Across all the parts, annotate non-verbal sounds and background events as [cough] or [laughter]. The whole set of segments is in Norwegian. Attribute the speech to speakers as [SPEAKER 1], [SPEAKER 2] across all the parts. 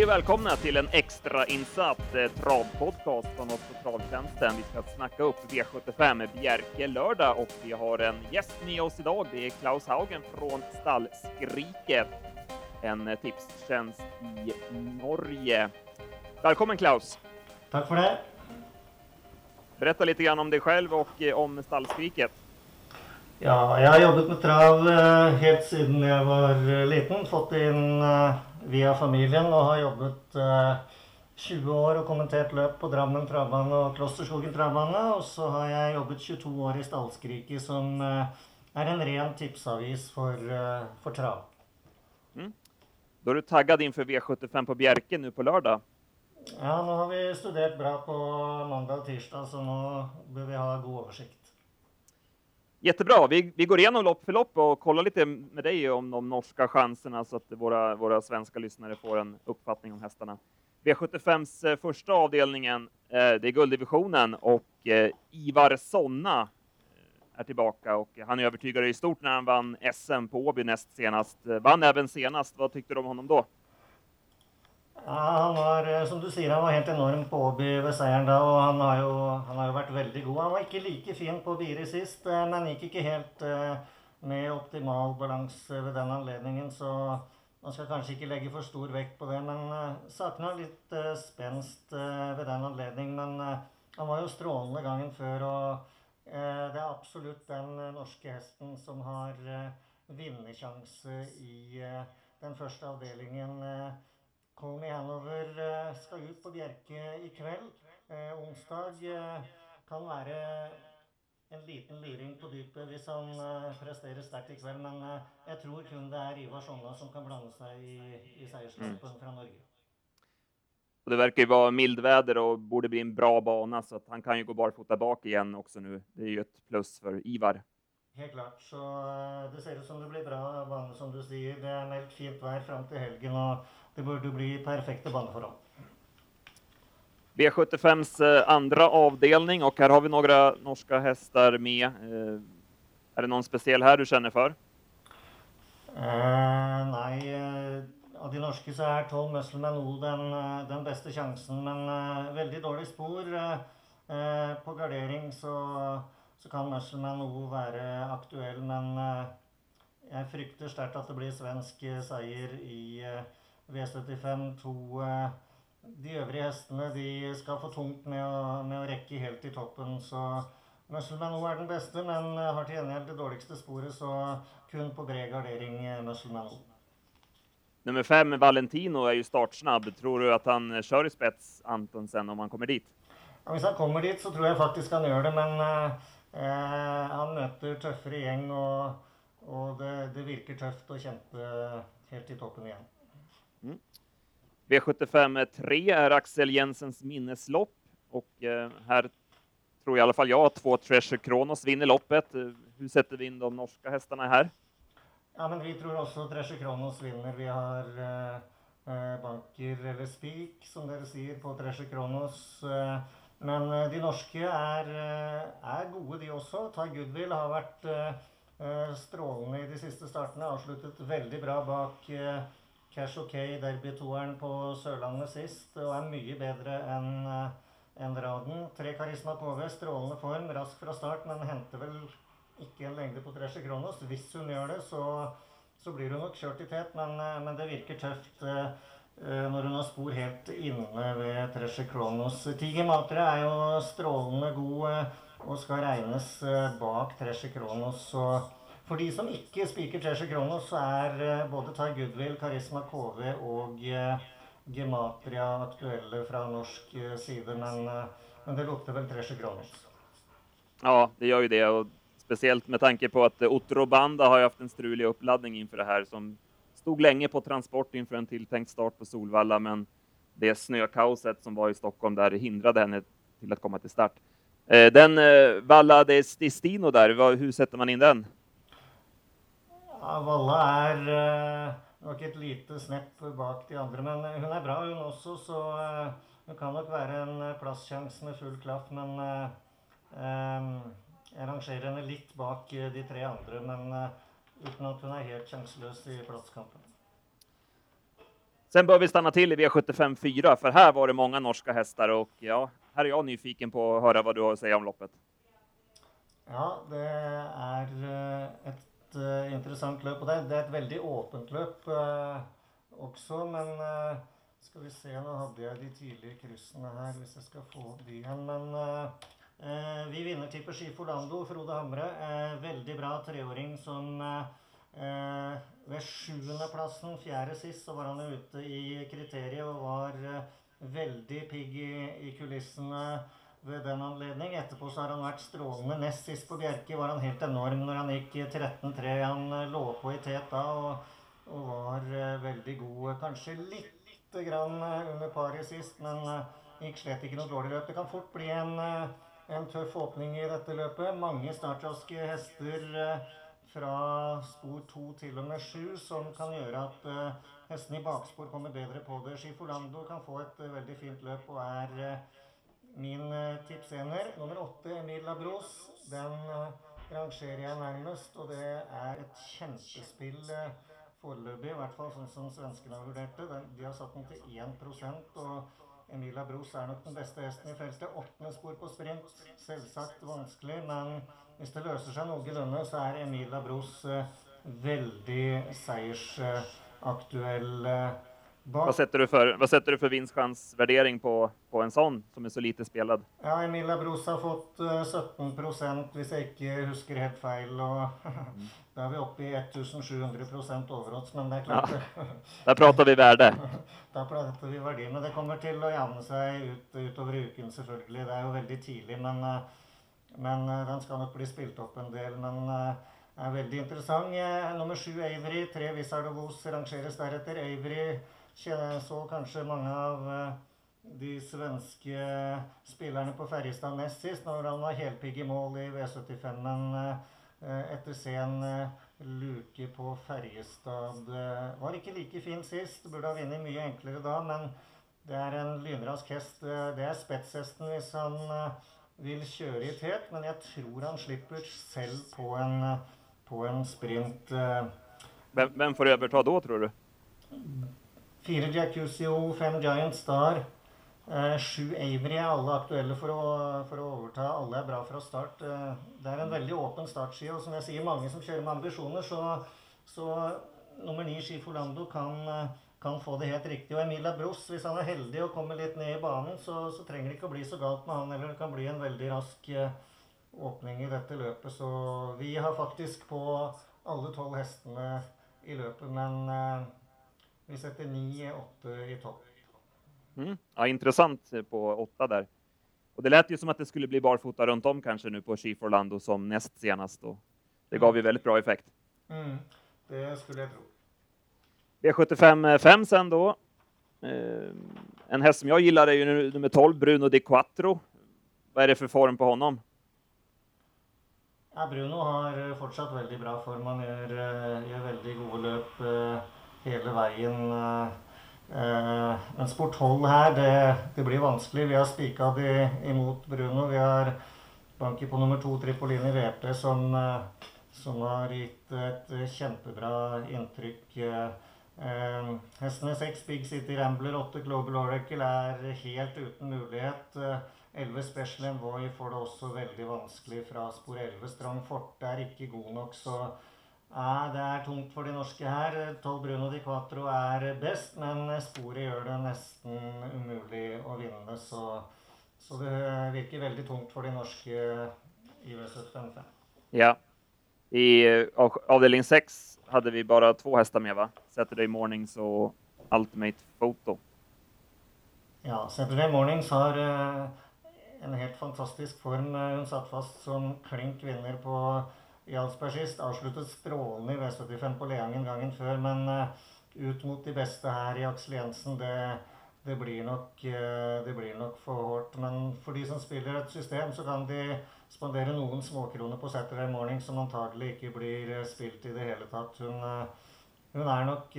[SPEAKER 1] Hej och välkomna till en extrainsatt eh, travpodcast från oss på Travtjänsten. Vi ska snacka upp V75 Bjerke lördag och vi har en gäst med oss idag. Det är Klaus Haugen från Stallskriket, en eh, tipstjänst i Norge. Välkommen Klaus!
[SPEAKER 2] Tack för det!
[SPEAKER 1] Berätta lite grann om dig själv och eh, om Stallskriket.
[SPEAKER 2] Ja, jeg har jobbet med trav eh, helt siden jeg var liten. Fått inn eh, via familien og har jobbet eh, 20 år og kommentert løp på Drammen travbane og Klosterskogen travbane. Og så har jeg jobbet 22 år i Stallskriket, som eh, er en ren tipsavis for, eh, for trav.
[SPEAKER 1] Mm. Da er du taggad for V75 på Bjerke nu på lørdag?
[SPEAKER 2] Ja, nå har vi studert bra på mandag og tirsdag, så nå bør vi ha god oversikt.
[SPEAKER 1] Jättebra. Vi, vi går igenom lopp för lopp och kollar lite med dig om de norska chanserna så att våra, våra svenska lyssnare får en uppfattning om hästarna. V75s første första avdelningen, eh, det är gulddivisionen och eh, Ivar Sonna eh, är tillbaka och han övertygade i stort när han vann SM på Åby näst senast. Eh, Vann även senast. Vad tyckte du om honom då?
[SPEAKER 2] Ja, han var, eh, som du sier, han var helt enorm på Åby ved seieren da, og han har, jo, han har jo vært veldig god. Han var ikke like fin på Biri sist, eh, men gikk ikke helt eh, med optimal balanse ved den anledningen, så man skal kanskje ikke legge for stor vekt på det. Men uh, savna litt spenst ved den anledning. Men han var jo strålende gangen før, og det er absolutt den norske hesten som har vinnersjanse i den første avdelingen. Eh, i Hanover eh, skal ut på Bjerke i kveld. Eh, onsdag eh, kan være en liten luring på dypet hvis han presterer sterkt i kveld. Men jeg tror kun det er Ivar Sonna som kan blande seg i, i seierskampen fra Norge.
[SPEAKER 1] Det verkar ju vara mildväder och borde bli en bra bana så han kan ju gå barfota bak igen också nu. Det är ju ett plus för Ivar.
[SPEAKER 2] Helt klart. Så det ser ut som det blir bra bane, som du sier. Det er meldt fint vær fram til helgen, og det burde bli perfekte baneforhold.
[SPEAKER 1] V75s andre andra avdelning och här har vi några norska hästar med. Er Är det någon speciell här du känner för?
[SPEAKER 2] Uh, nei, uh, av de norske så er 12 Muscleman O den, uh, den beste sjansen, men eh, veldig dårlig spor. Eh, eh, på gardering så, så kan Muscleman O være aktuell, men eh, jeg frykter sterkt at det blir svensk eh, seier i eh, V75 2. Eh, de øvrige hestene de skal få tungt med å, med å rekke helt til toppen, så Muscleman O er den beste, men eh, har til gjengjeld det dårligste sporet, så kun på bred gardering eh, Muscleman O.
[SPEAKER 1] Nummer fem, Valentino, er jo startsnabb. Tror du at han kjører i spets, Antonsen, om han kommer dit?
[SPEAKER 2] Ja, hvis han kommer dit, så tror jeg faktisk han gjør det, men eh, han møter tøffere gjeng, og, og det, det virker tøft å kjempe helt i toppen igjen.
[SPEAKER 1] V75 3 är Axel Jensens minneslopp och eh, här tror i alla fall jag att två Treasure Kronos vinner loppet. Eh, Hur sätter vi in de norska hästarna här?
[SPEAKER 2] Ja, men vi tror også Treasure Kronos vinner. Vi har eh, eh, banker eller spik, som dere sier, på Treasure Kronos. Eh, men de norske er, er gode, de også. Ty Goodwill har vært eh, strålende i de siste startene. Avsluttet veldig bra bak eh, Cash OK derbytoeren på Sørlandet sist, og er mye bedre enn en Raden. Tre Karisma KV, strålende form, rask fra start, men henter vel ikke en lengde på Treasure Kronos. Hvis hun gjør det, så, så blir hun nok kjørt i tet, men, eh, men det virker tøft eh, eh, når hun har spor helt inne ved Treasure Kronos. Tiger Matre er jo strålende god eh, og skal regnes eh, bak Treasure Kronos. Så for de som ikke spiker Treasure Kronos, så er eh, både Ty Goodwill, Karisma KV og eh, Gematria aktuelle fra norsk eh, side, men, men det lukter vel Treasure Kronos.
[SPEAKER 1] Ja, det gjør jo det og Spesielt med tanke på at Otro Banda har ju haft en strulig oppladning innenfor det her, som stod lenge på transport innenfor en tiltenkt start på Solvalla, men det snøkaoset som var i Stockholm der, hindrade henne til å komme til start. Den Valla de Stistino der, hvordan setter man inn den?
[SPEAKER 2] Ja, Valla er eh, nok et lite snepp bak de andre, men eh, hun er bra hun også, så eh, hun kan nok være en plasssjanse med full klaff, men jeg rangerer henne litt bak de tre andre, men uten at hun er helt sjanseløs i plasskampen.
[SPEAKER 1] Sen bør vi stanna till i V75 4, for her var det mange norske hester. och ja, här är jag nyfiken på å høre hva du har å si om loppet.
[SPEAKER 2] Ja, det er eh, et eh, interessant løp. Og det det er et veldig åpent løp uh, også, men uh, skal vi se, nå hadde jeg de tidlige kryssene her, hvis jeg skal få de igjen. Men vi vinnertipper Ski Forlando, Frode Hamre. Veldig bra treåring som ved sjuendeplassen, fjerde sist, så var han ute i kriteriet og var veldig pigg i, i kulissene ved den anledning. Etterpå så har han vært strålende. Nest sist på Bjerke var han helt enorm når han gikk 13-3. Han eh, lå på i tet da og, og var eh, veldig god. Kanskje lite grann eh, under paret sist, men gikk slett ikke noe dårlig løp. Det kan fort bli en, en tøff åpning i dette løpet. Mange startraske hester fra spor 2 til og med 7 som kan gjøre at uh, hestene i bakspor kommer bedre på det. Skifolando kan få et uh, veldig fint løp og er eh, Min eh, tipsener, nummer åtte, Emil Labros, den eh, rangerer jeg nærmest. Og det er et kjempespill eh, foreløpig, i hvert fall sånn som svenskene har vurdert det. De har satt den til 1 og Emil Labros er nok den beste hesten i feltet. Åttende spor på sprint, selvsagt vanskelig, men hvis det løser seg noenlunde, så er Emil Labros veldig seiersaktuell bak.
[SPEAKER 1] Hva, setter du för, hva, setter du för vinstchansvärdering på, på en sånn, som er så lite spilt?
[SPEAKER 2] Ja, Emilia Bros har fått eh, 17 hvis jeg ikke husker helt feil. Og da er vi oppe i 1700 overodds, men det er klart [laughs]
[SPEAKER 1] Där prater vi verdi. [laughs]
[SPEAKER 2] Da prater vi verdiene. Det kommer til å jevne seg ut, utover uken, selvfølgelig. Det er jo veldig tidlig, men, eh, men eh, den skal nok bli spilt opp en del. Men eh, er veldig interessant. Eh, Nummer sju Avery, tre Wizard of Oz rangeres deretter. Avery så kanskje mange av eh, de svenske spillerne på Ferjestad nest sist, når han var helpigg i mål i V75-en eh, etter sen eh, luke på Ferjestad. eh, Var ikke like fin sist, burde ha vunnet mye enklere da, men det er en lynrask hest. Eh, Det er spetshesten hvis han eh, vil kjøre i tet, men jeg tror han slipper selv på en, eh, på en sprint. Hvem,
[SPEAKER 1] Vem, vem får överta da, tror du?
[SPEAKER 2] Fire Jacuzio, fem Giant Star, eh, sju Avery er alle aktuelle for å, for å overta. Alle er bra fra start. Eh, det er en veldig åpen startside, og som jeg sier, mange som kjører med ambisjoner, så, så nummer ni Skifolando kan, eh, kan få det helt riktig. Og Emilia Bros, hvis han er heldig og kommer litt ned i banen, så, så trenger det ikke å bli så galt med han, eller det kan bli en veldig rask eh, åpning i dette løpet. Så vi har faktisk på alle tolv hestene i løpet, men vi setter 9-8 i topp.
[SPEAKER 1] Mm. Ja, intressant på åtta där. Och det lät ju som att det skulle bli barfota runt om kanske nu på Chief Orlando som näst senast. Och det gav ju väldigt bra effekt.
[SPEAKER 2] Mm, det skulle jeg tro.
[SPEAKER 1] V75 5 sen då. Eh, en häst som jag gillar är ju nummer 12, Bruno Di Quattro. Vad är det för form på honom?
[SPEAKER 2] Ja, Bruno har fortsatt veldig bra form. Han gjør, eh, gjør veldig gode løp eh, hele veien. eh, eh, Men sport 12 her, det, det blir vanskelig. Vi har spika de imot Bruno. Vi har banki på nummer to, Tripolini VP, som, eh, som har gitt et eh, kjempebra inntrykk. eh, eh, Hestene 6 Big City Rambler, 8 Global Oracle er helt uten mulighet. eh, 11 Special Envoy får det også veldig vanskelig fra spor 11. Strong Forte er ikke god nok, så ja, det er tungt for de norske her. 12 Bruno Di Quattro er best, men sporet gjør det nesten umulig å vinne. Så, så det virker veldig tungt for de norske i V75.
[SPEAKER 1] Ja. I eh, av- avdelning 6 hade vi bare to hester med va? Saturday Mornings og Ultimate Photo.
[SPEAKER 2] Ja, Saturday Mornings har eh, en helt fantastisk form. Eh, Hun satt fast som klink vinner på Jarlsberg sist. Avsluttet strålende i V75 på Leangen gangen før, men eh, ut mot de beste her i Aksel Jensen, det, det, blir nok, eh, det blir nok for hårdt. Men for de som spiller et system, så kan de spandere noen småkroner på Saturday Morning som antagelig ikke blir eh, spilt i det hele tatt. Hun, hun er nok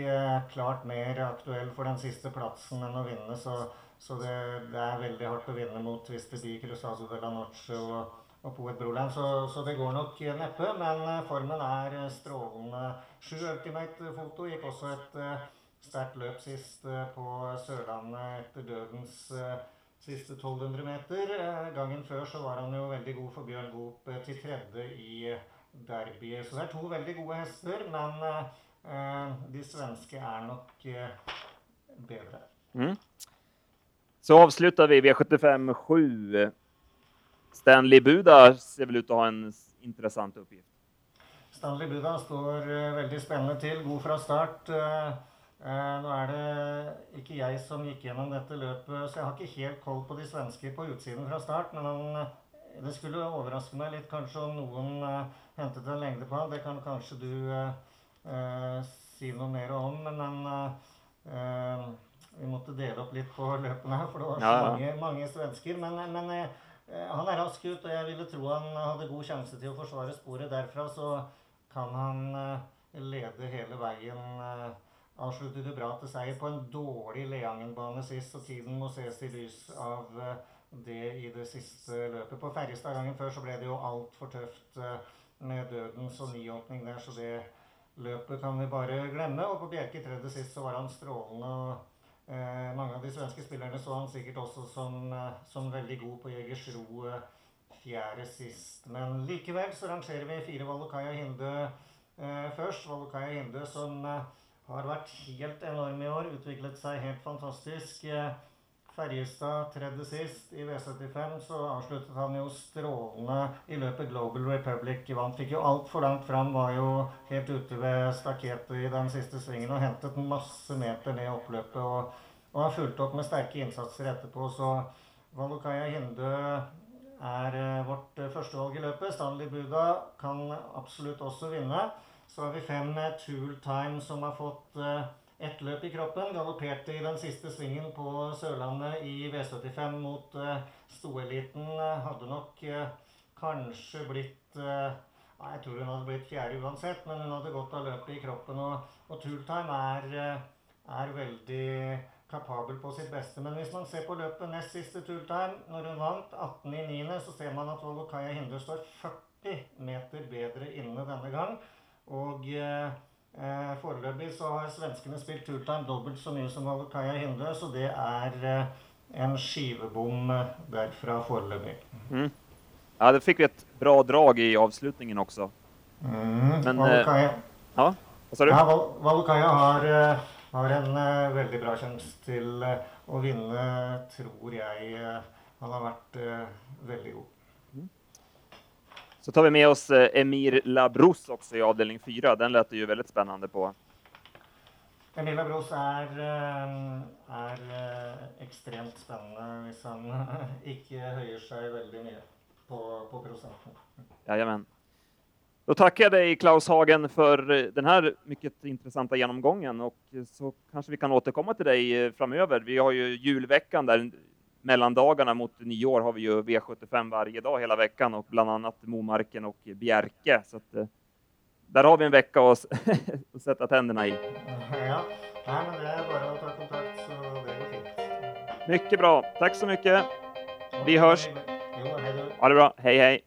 [SPEAKER 2] klart mer aktuell for den siste plassen enn å vinne, så, så det, det er veldig hardt å vinne mot Twister Dee, Cruzado de la Noche og, Broland, så, så det går nok neppe. Men eh, formen er eh, strålende. Sju Ultimate Foto gikk også et, eh, sterkt løp sist på Sørlandet etter dødens siste 1200 meter. Gangen før så var han jo veldig god for Bjørn Goop til tredje i derbyet. Så det er to veldig gode hester, men de svenske er nok bedre.
[SPEAKER 1] Mm. Så avslutter vi V75 7. Stanley Buda ser vel ut å ha en interessant oppgift.
[SPEAKER 2] Stanley Buda står eh, veldig spennende til, god fra start. Eh, eh, nå er det ikke jeg som gikk gjennom dette løpet, så jeg har ikke helt koll på de svenske på utsiden fra start. Men han, det skulle overraske meg litt kanskje om noen hentet en lengde på ham. Det kan kanskje du eh, si noe mer om. Men eh, eh, vi måtte dele opp litt på løpene her, for det var så
[SPEAKER 1] Ja, ja.
[SPEAKER 2] mange, mange svensker. Men, men han er rask ut, og jeg ville tro han hadde god sjanse til å forsvare sporet derfra. Så kan han eh, lede hele veien. eh, Avsluttet jo bra til seier på en dårlig Leangen-bane sist, og tiden må ses i lys av eh, det i det siste løpet. På Ferjestad gangen før så ble det jo altfor tøft eh, med dødens og niåpning der, så det løpet kan vi bare glemme. Og på Bjerke tredje sist så var han strålende. og Eh, mange av de svenske spillerne så han sikkert også som, eh, som veldig god på Jegersro fjerde sist. Men likevel så rangerer vi fire Valokaya Hinde eh, først. Valokaya Hinde som eh, har vært helt enorm i år, utviklet seg helt fantastisk. Eh, Ferjestad tredje sist i V75, så avsluttet han jo strålende i løpet Global Republic vant. Fikk jo altfor langt fram, var jo helt ute ved stakketet i den siste svingen og hentet masse meter ned oppløpet. Og, og har fulgt opp med sterke innsatser etterpå, så Valokaya Hinde er eh, vårt eh, førstevalg i løpet. Stanley Buda kan absolutt også vinne. Så har vi fem med Tool Time som har fått eh, ett løp i kroppen. Galopperte i den siste svingen på Sørlandet i V75 mot eh, stoeliten. Eh, Hadde nok eh, kanskje blitt eh, Jeg tror hun hadde blitt fjerde uansett, men hun hadde godt av løpet i kroppen. Og, og Tooltime er, er veldig kapabel på sitt beste. Men hvis man ser på løpet nest siste Tooltime, når hun vant 18 i 9., så ser man at Volokaya Hinder står 40 meter bedre inne denne gang. Og eh, Eh, Foreløpig så har svenskene spilt turtime dobbelt så mye som Valokaya Hinde, så det er eh, en skivebom eh, derfra foreløpig.
[SPEAKER 1] Ja, det fikk vi et bra drag i avslutningen også.
[SPEAKER 2] Mm.
[SPEAKER 1] Men,
[SPEAKER 2] Valokaya,
[SPEAKER 1] Ja, hva sa du?
[SPEAKER 2] ja, Val Valokaya har, eh, har en uh, veldig bra sjanse til uh, å vinne, tror jeg. Uh, han har vært eh, veldig god.
[SPEAKER 1] Så tar vi med oss eh, Emir Labros også i avdelning 4. Den lät det ju väldigt spännande på.
[SPEAKER 2] Emir Labros er, eh, er eh, ekstremt spennende hvis han [laughs] ikke høyer seg veldig mye på, på prosenten.
[SPEAKER 1] Jajamän. Då tackar jag dig Klaus Hagen för denne den här mycket intressanta genomgången och så kanske vi kan återkomma till dig framover. framöver. Vi har ju julveckan där mellandagarna mot nyår har vi ju V75 varje dag hela veckan och bland annat Momarken och Bjerke. Så att, eh, där har vi en vecka att, sette [laughs] tänderna i.
[SPEAKER 2] Ja, Nei, men det er bare å ta kontakt, så det går fint.
[SPEAKER 1] Mycket bra. Tack så mycket. Vi hörs. Ha det bra. Hej hej.